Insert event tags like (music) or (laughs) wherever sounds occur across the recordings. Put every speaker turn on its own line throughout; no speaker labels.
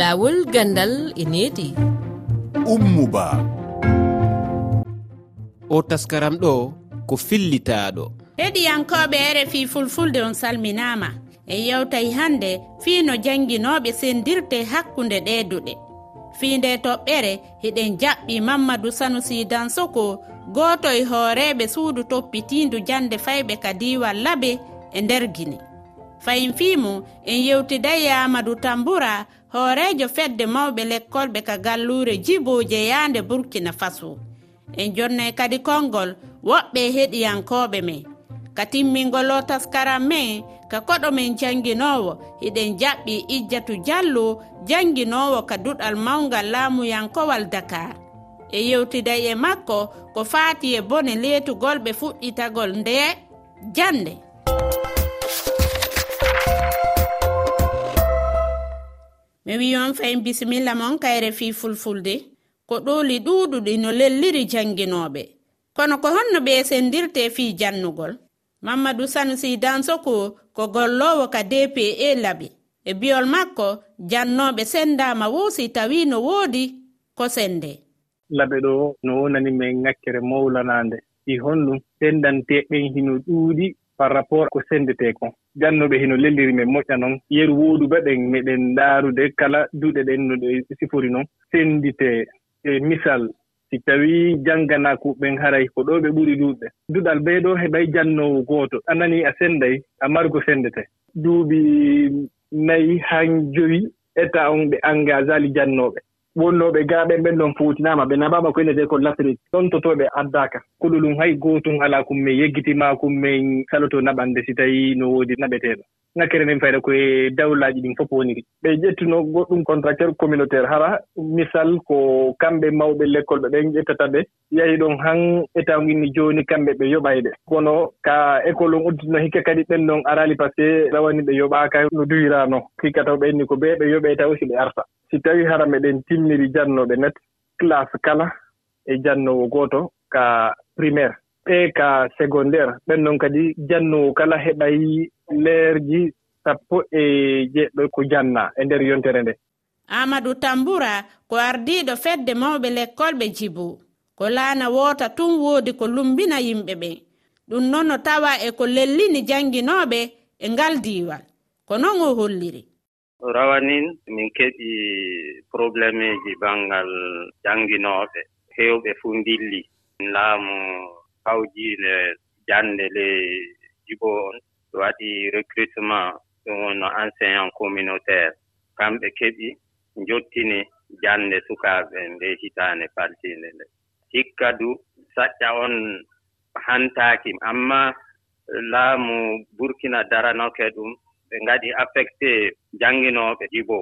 laawol gandal e needi.
Ummuba
o taskaram ɗo ko fillitaaɗo.
Heɗiyankoɓe rfi fulfulde on salminama en yewtay hannde fii no jannginoɓe sendirte hakkunde ɗeeduɗe. Fii nde toɓɓere hiɗen jaɓɓi mamadou sanusi dansoko gooto e hooreeɓe suudu toppitindu jannde fayɓe ka kadiwal labe e nder gine fayin fiimo en yewtiday amadou tamboura hoorejo fedde mawɓe lekkolɓe ka gallure jiboje yaande burkina faso. En jonnay kadi konngol woɓɓe heɗiyankoɓe men ka timmingol o taskaran men ka koɗo men janguinowo hiɗen jaɓɓi ijjatu diallo janguinowo ka duɗal mawgal laamuyankowal dakar. E yewtiday e makko ko faati e bone leetugolɓe fuɗɗitagol nde jande mi wi on fayin bisimilla mon kayre fi fulfulde ko ɗooli ɗuuɗuɗi no lelliri janginooɓe. Kono ko honno ɓe sendirte fi jannugol mamadou sanusi dansoko ko gollowo ka dpe laɓi. E biyol makko jannoɓe sendama woosi tawi no woodi ko sende.
Laɓe ɗo no wonani men ŋakkere mawlanande ɗi honɗum sendanteɗen hino ɗuuɗi par rapport ko sendete kon jannooɓe hino lelliri men moƴƴa noon yeru wooduɓe ɗen meɗen ndaarude kala duuɗe ɗen no ɗe sifori noon sennditee e misal si tawii jannganaako haray ko ɗo ɓe ɓuri ɗuuɗɓe duɗal ɓee ɗo heɓay jannoowo gooto. A nanii a sennday a margo senndete duuɓi nayi han joyi état on ɓe engage ali jannooɓe wonnooɓe gaaɓen ɓen ɗon fuutinaama ɓe naɓaama ko innete ko lasrik ɗon totoɓe addaka. Kulolum hay gootum alaa kum min yeggitimaa kum min saloto naɓande si tawii no woodi naɓeteeɗo ŋakkere nden fayda koye dawlaaji ɗin fof woniri. Ɓe ƴettuno goɗɗum contracteur communautaire hara misal ko kamɓe mawɓe l' école ɓe ɓen ƴettata ɓe yahi ɗon han état ginni jooni kamɓe ɓe yoɓayde kono ka école on udditino hikka kadi ɓen ɗon arali par ce que rawani ɓe yoɓaaka no duyiraano hikka taw ɓenni ko ɓe ɓe yoɓee taw si ɓe arta. Si tawii hara meɗen timmiri jannooɓe net classe kala e jannoowo gooto ka primaire. Ɓe ka secondaire. Ɓen noon kadi jannoowo kala heɓay leerji sappo e jeɗɗo ko janna e nder yontere nde.
Amadou tamboura ko ardiɗo fedde mawɓe lekkol ɓe jibo ko laana woota tun woodi ko lumbina yimɓe ɓe. Ɗum noon no tawa e ko lellini jannginooɓe e ngal diiwal. Ko noon o holliri?
Rawanin min keɓi problémeji banngal jannginooɓe heewɓe fuu ndilli. Laamu hawjiinde jannde ley jibo on. waɗi recrutement ɗum wonno enseignant communautaire. Kamɓe keɓi njottini jannde sukaaɓe nde hitaande faltiinde nde. Hikka du saƴƴa on hantaaki. Amma laamu burkina daranoke ɗum ɓe ngaɗi affecté jannginooɓe ɗibo.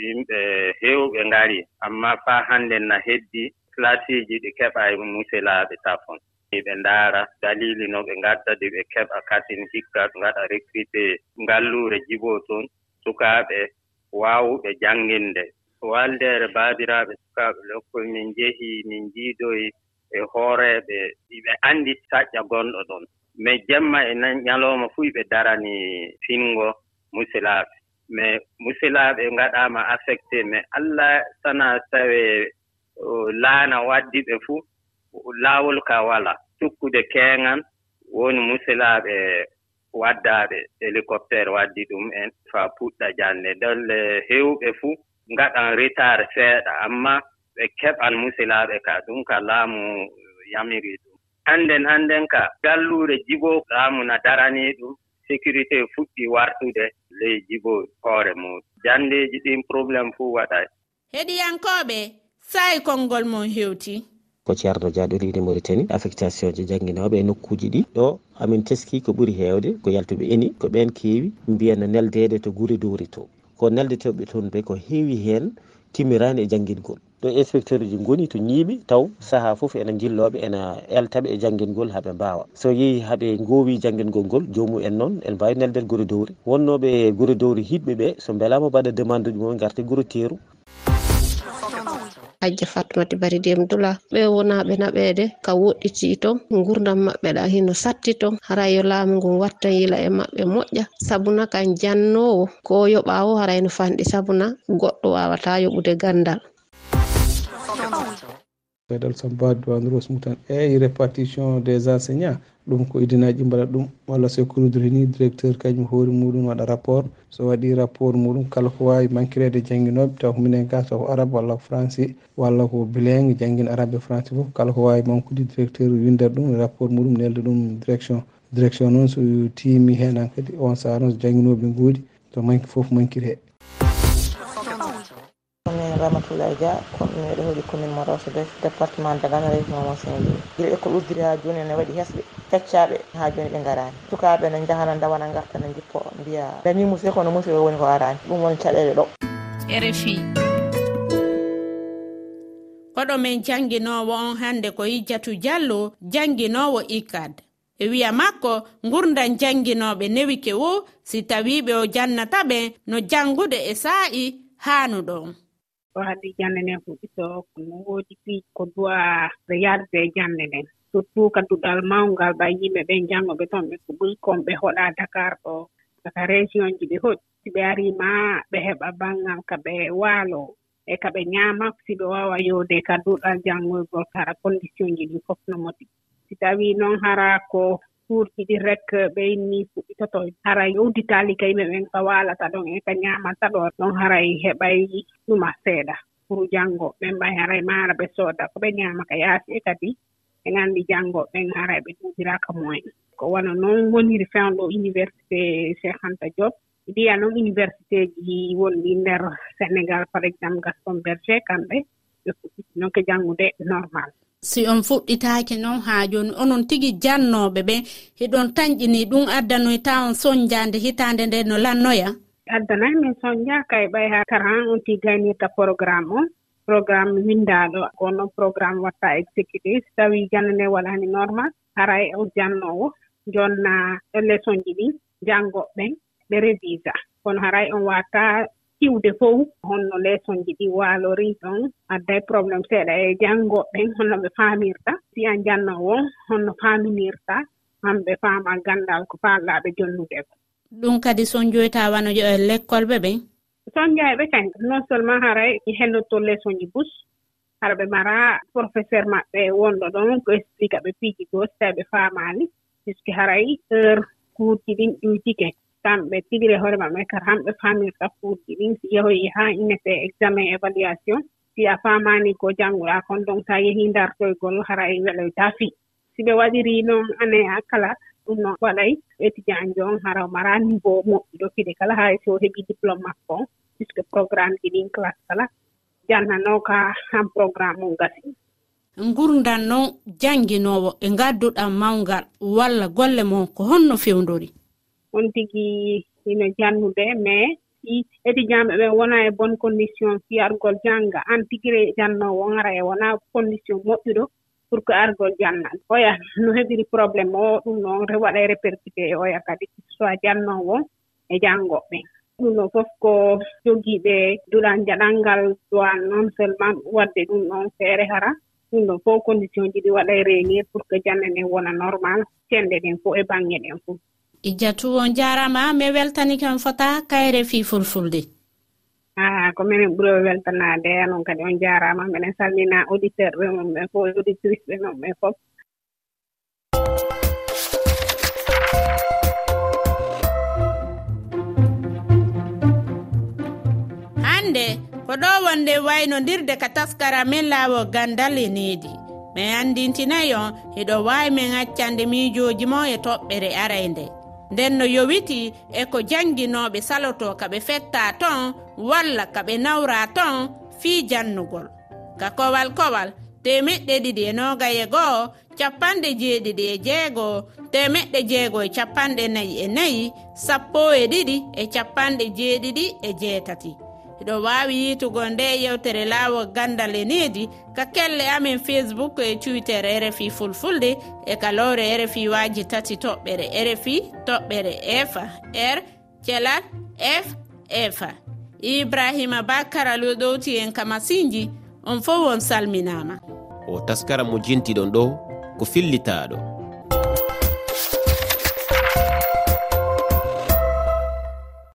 Yimɓe heewɓe ngari amma faa hannde na heddi classeji ɗi keɓa e muselaaɓe tafon. ɓe ndaara. Dalili no ɓe ngadda de ɓe keɓa katin hikka ngaɗa recruté ngalluure jiboo toon sukaaɓe waawuɓe jannginde waldeere baabiraaɓe sukaaɓe lokkol min njehi min njiidoyi e hooreeɓe ɓe anndi saƴƴa gonɗo ɗon. Mais jemma e ñalooma fuu ɓe darani finngo musilaaɓe. Mais musilaaɓe ngaɗaama affecté mais allah sana tawee laana waddi ɓe fuu laawol ka wala cikkude keeŋan woni musilaaɓe waddaaɓe hélicoptére waddi ɗum en faa puɗɗa jannde. Dolle heewɓe fuu ngaɗan retard seeɗa ammaa ɓe keɓan musilaaɓe ka ɗum ka laamu yamiri ɗum. Hannden hannden ka galluure jiboo laamu na daranii ɗum sécurité fuɗɗi wartude ley jiboo hoore muɗum. Janndeeji ɗin probléme fuu waɗay
heɗiyankooɓe sayi konngol mon heewti.
ko ceerno diaɗo riwde mauritanie. Affectation ji jangguinoɓe e nokkuji ɗi. Ɗo amin teski ko ɓuuri hewde ko yaltuɓe eni ko ɓen keewi mbiyano neldede to guuri dowri to. Ko neldeteɓe toon ɓe ko heewi hen timmirani e jangguingol ɗo inspecteur uji goni to ñiiɓi taw saaha foof ene jilloɓe ene eltaɓe e jangguingol haaɓe mbawa so yeehi haaɓe gowi jangguingol ngol jomum en noon ene mbawi nelden guuri dowri wonnoɓe guuri dowri hiɓɓeɓe so beelama mbaɗa demande uji mumen garte guuri teeru.
hajja fatmati bari dem dula. Ɓe wonaɓe naɓede ka woɗɗiti ton gurdam maɓɓe ɗa hino satti ton haray yo laamu ngun watta yila e maɓɓe moƴƴa. Sabuna kan jannowo ko yoɓawo haray no fanɗi sabuna goɗɗo wawata yoɓude gandal.
gaydal samba dowan rose moutan eyi répartition des enseignants ɗum ko idinaji mbaɗa ɗum. Walla so kurodiri ni directeur kañum hoori muɗum waɗa rapport. So waɗi rapport muɗum kala ko wawi manquirede jangguinoɓe taw ko minen ga taw ko arabe walla ko français walla ko bilingue jangguin arabe e français foof kala ko wawi manquude directeur windata ɗum rapport muɗum nelda ɗum direction direction noon so tiimi hen han kadi on saaha noon so jangguinoɓe goodi to manque foof manquiri he
ramatoulaye dia commune meɗen hoɗi commune mo rewso bes département dagana région mo saint-louis guila ɓe ko ha joni ene waɗi hesɓe feccaɓe ha joni ɓe garani sukaɓe ne jahana dawana garta ne jippo mbiya. Dami musidɗo kono musidɗo woni ko arani. Ɗum woni caɗele ɗo.
Rfi koɗo men jannginowo on hande ko yijjatu diallo jannginowo icad e wiya makko gurdan jannginoɓe newi kewo si tawiɓe o jannata ɓe no jangude e saa'i haanuɗon
ɗo haɗi jannde nden fuɗɗito no woodi piiji ko duwa ɓe yarde jannde nden. Surtout ka duɗal mawngal ɓa yimɓe ɓen janngoɓe toon ɓe ko ɓuri kon ɓe hoɗaa dakar ɗo. Saka région ji ɓe hoɗi si ɓe arima ɓe heɓa banngal ka ɓe waalo e ka ɓe ñaama si ɓe waawa yowde ka duɗal janngoygol kara condition ji ɗin fof no moti. Si tawii noon hara ko cour ɗi rek eh, ɓe inni fuɗɗitoto haray. Udditaali kayɓe ɓen ka waalata ɗon e ka ñaamata ɗo ɗon haray heɓay ɗuma seeɗa pour janngo. Ɓen ɓay haray maara ɓe sooda ko ɓe ñaama ka yaasi e kadi ɓe nganndi janngo ɓen haray ɓe ɗuɗiraaka moyen. Ko wona noon woniri fewnɗo université cheikh anta diop. Mbiya noon université ji wonɗi ndeer sénégal par exemple gaston berger kamɓe. ƴettude noon ko janngude normal.
Si on fuɗɗitaake noon haa jooni onon tigi jannooɓe ɓe heɗon tañƴini ɗum addanoy ta on soñjaande hitaande nde no lannoya?
Addanayi min soñjaaka e ɓay haa kara on on tiganirta programme on. Programme winndaaɗo ko noon programme watta exécuté so tawii jannane waɗaani normal hara e o jannoowo jonna leçon ji ɗin janngoɓe ɓen ɓe révisa kono haray on waatta siwde fof honno leson ji ɗi waalori ɗon. Adda probléme seeɗa e janngoɓɓen honno ɓe faamirta. Si an jannowo honno faaminirta. Hamɓe faama ganndal ko paallaɓe jonnude ko
ɗum kadi son joyta wano e l'école ɓe ɓen?
Son jayɓe kan non seulement haray e hellotto leson ji bus hara ɓe mara professeur maɓɓe wonɗo ɗon ko explique ɓe piiji goo so tawi ɓe faamaali puisque haray heure kuurji ɗin ƴuytike kamɓe tigre hoore maɓɓe kadi hamɓe faamirta fuuji ɗin si yehoyi haa inete examen évaluation. Si a faamaani ko jannguɗaa kon donc so a yehii ndartoygol hara e weloytaa fii si ɓe waɗiri noon année a kala ɗum noon waɗay étudiant jo on hara mara niveau moƴƴiɗo kide kala haa so heɓii diplôme makko on puisque programme ji ɗin classe kala. Jannanoo ka han programme on gasi.
Ngurdan noon jannginoowo e ngadduɗan mawngal walla golle mon ko honno fewndori
on tigi ino jannude mais si étudiant ɓe ɓen wonaa e bonne condition si argol jannga. An tigire jannoowo ara e wona condition moƴƴuɗo pour que argol jannan oya (laughs) no heɓiri probléme o ɗum noon waɗa e répercuté e oya kadi. Soit jannoowo e janngoɓe ɗum ɗon fof ko jogiiɓe duɗan jaɗal ngal doit non seulement waɗde ɗum ɗon feere hara. Ɗum ɗon fof condition ji ɗi waɗa e réunir pour que janne ɗen wona normal. Ceenɗe ɗen fof e baŋnge ɗen fof.
ijjatu on jarama mi weltani kam fota kayre fi fulfulde.
Aa ko minen ɓuro weltanade noon kadi on jarama minen salmina auditeur ɓe mum ɓe fo auditrice ɓe mum ɓe fof
hande ko ɗo wonde waynodirde ka taskara min laawo gandal e needi. Min andintinayi on hiɗo wawi min accande miijoji mo e toɓɓere arayde. nden no yowiti e ko jannginoɓe saloto kaɓe fetta ton walla kaɓe nawra ton fii jannugol. Ka kowal kowal temeɗɗe ɗiɗi e nogaye goo capanɗe jeeɗiɗi e jeego temeɗɗe jeego e capanɗe nayi e nayi sappo e ɗiɗi e capanɗe jeeɗiɗi e jeetati. eɗo wawi yitugo nde yewtere lawol gandal e needi ka kelle amin facebook e twitter e rfi fulfulde e kalore e rfi waji tati toɓɓere rfi toɓɓere efa r celal f efa ibrahima bakara loɗowti en kamasinji on fo won salminama
o taskara mo jintiɗon ɗo ko fillitaɗo